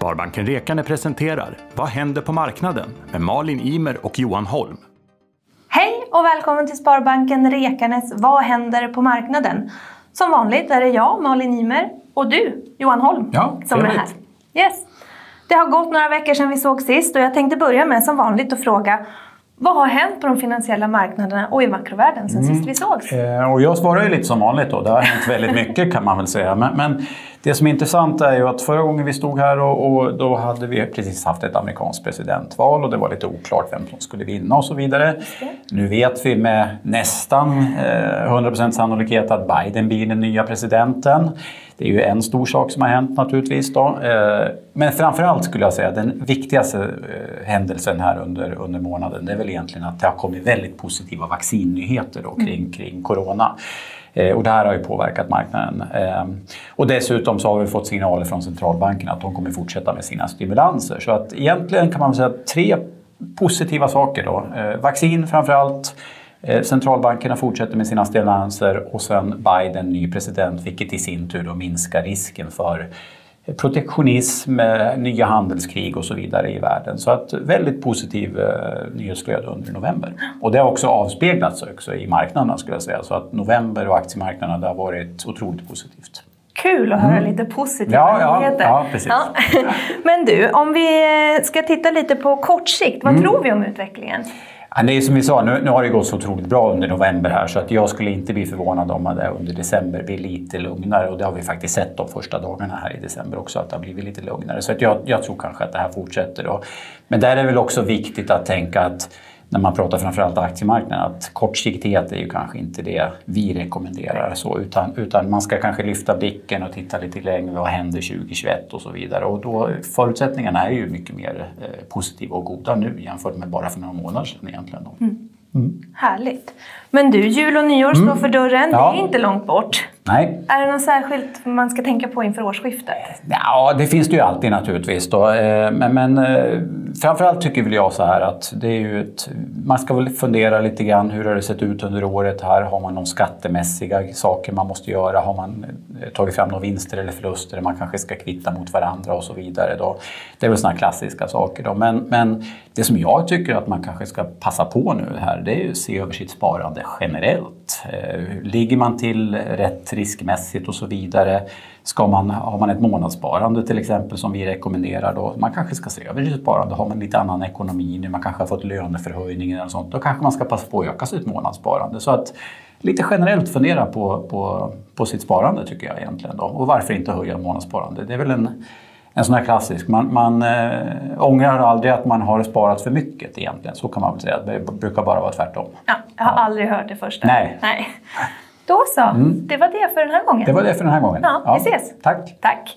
Sparbanken Rekane presenterar Vad händer på marknaden? med Malin Imer och Johan Holm. Hej och välkommen till Sparbanken Rekanes Vad händer på marknaden? Som vanligt är det jag, Malin Imer, och du, Johan Holm, Ja, som är här. Yes. Det har gått några veckor sedan vi såg sist och jag tänkte börja med som vanligt att fråga vad har hänt på de finansiella marknaderna och i makrovärlden sen sist vi sågs? Eh, Och jag svarar ju lite som vanligt då. Det har hänt väldigt mycket kan man väl säga. Men, men det som är intressant är ju att förra gången vi stod här och, och då hade vi precis haft ett amerikanskt presidentval och det var lite oklart vem som skulle vinna och så vidare. Nu vet vi med nästan eh, 100% sannolikhet att Biden blir den nya presidenten. Det är ju en stor sak som har hänt naturligtvis. Då. Eh, Men framförallt skulle jag säga den viktigaste eh, händelsen här under, under månaden det är väl egentligen att det har kommit väldigt positiva vaccinnyheter då kring, kring corona. Eh, Och det här har ju påverkat marknaden. Och dessutom så har vi fått signaler från centralbankerna att de kommer fortsätta med sina stimulanser. Så att egentligen kan man säga tre positiva saker då. Vaccin framförallt. Eh, Centralbankerna fortsätter med sina stimulanser och sen Biden ny president vilket i sin tur då minskar risken för protektionism, eh, nya handelskrig och så vidare i världen. Så att väldigt positiv eh, nyhetsflöde under november. Och det har också avspeglats också i marknaderna skulle jag säga. Så att november och aktiemarknaderna det har varit otroligt positivt. Kul att höra lite positiva Mm. Ja, ja, nyheter. ja, precis. Men du, om vi eh, ska titta lite på kort sikt, Mm. vad tror vi om utvecklingen? Ja, det är som vi sa, nu, nu har det gått så otroligt bra under november här så att jag skulle inte bli förvånad om att det under december blir lite lugnare och det har vi faktiskt sett de första dagarna här i december också att det har blivit lite lugnare. Så att jag, jag tror kanske att det här fortsätter. Då. Men där är det väl också viktigt att tänka att när man pratar framförallt aktiemarknaden att kortsiktighet är ju kanske inte det vi rekommenderar så utan, utan man ska kanske lyfta blicken och titta lite längre vad händer 2021 och så vidare och då förutsättningarna är ju mycket mer eh, positiva och goda nu jämfört med bara för några månader sedan egentligen. Då. Härligt. Men du, jul och nyår står för dörren. Mm. Ja. Det är inte långt bort. Nej, Är det något särskilt man ska tänka på inför årsskiftet? Ja, det finns det ju alltid naturligtvis. Då. Eh, Men, men eh, framförallt tycker väl jag så här att det är ju ett, man ska väl fundera lite grann hur har det sett ut under året här? Har man någon skattemässiga saker man måste göra? Har man eh, tagit fram några vinster eller förluster man kanske ska kvitta mot varandra och så vidare? Då. Det är väl sådana klassiska saker. Då. Men, men det som jag tycker att man kanske ska passa på nu här det är ju att se över sitt sparande generellt. Eh, ligger man till rätt riskmässigt och så vidare? Ska man, har man ett månadssparande till exempel som vi rekommenderar då, man kanske ska se över sitt sparande. Har man lite annan ekonomi nu, man kanske har fått löneförhöjning eller sånt, då kanske man ska passa på att öka sitt månadssparande. Så att lite generellt fundera på, på, på sitt sparande tycker jag egentligen. Då. Och varför inte höja månadssparande? Det är väl en, en sån här klassisk, man, man äh, ångrar aldrig att man har sparat för mycket egentligen. Så kan man väl säga, det brukar bara vara tvärtom. Ja, jag har aldrig hört det första. Nej. Nej. Då så, det var det för den här gången. Det var det för den här gången. Ja, vi ses. Tack! Tack.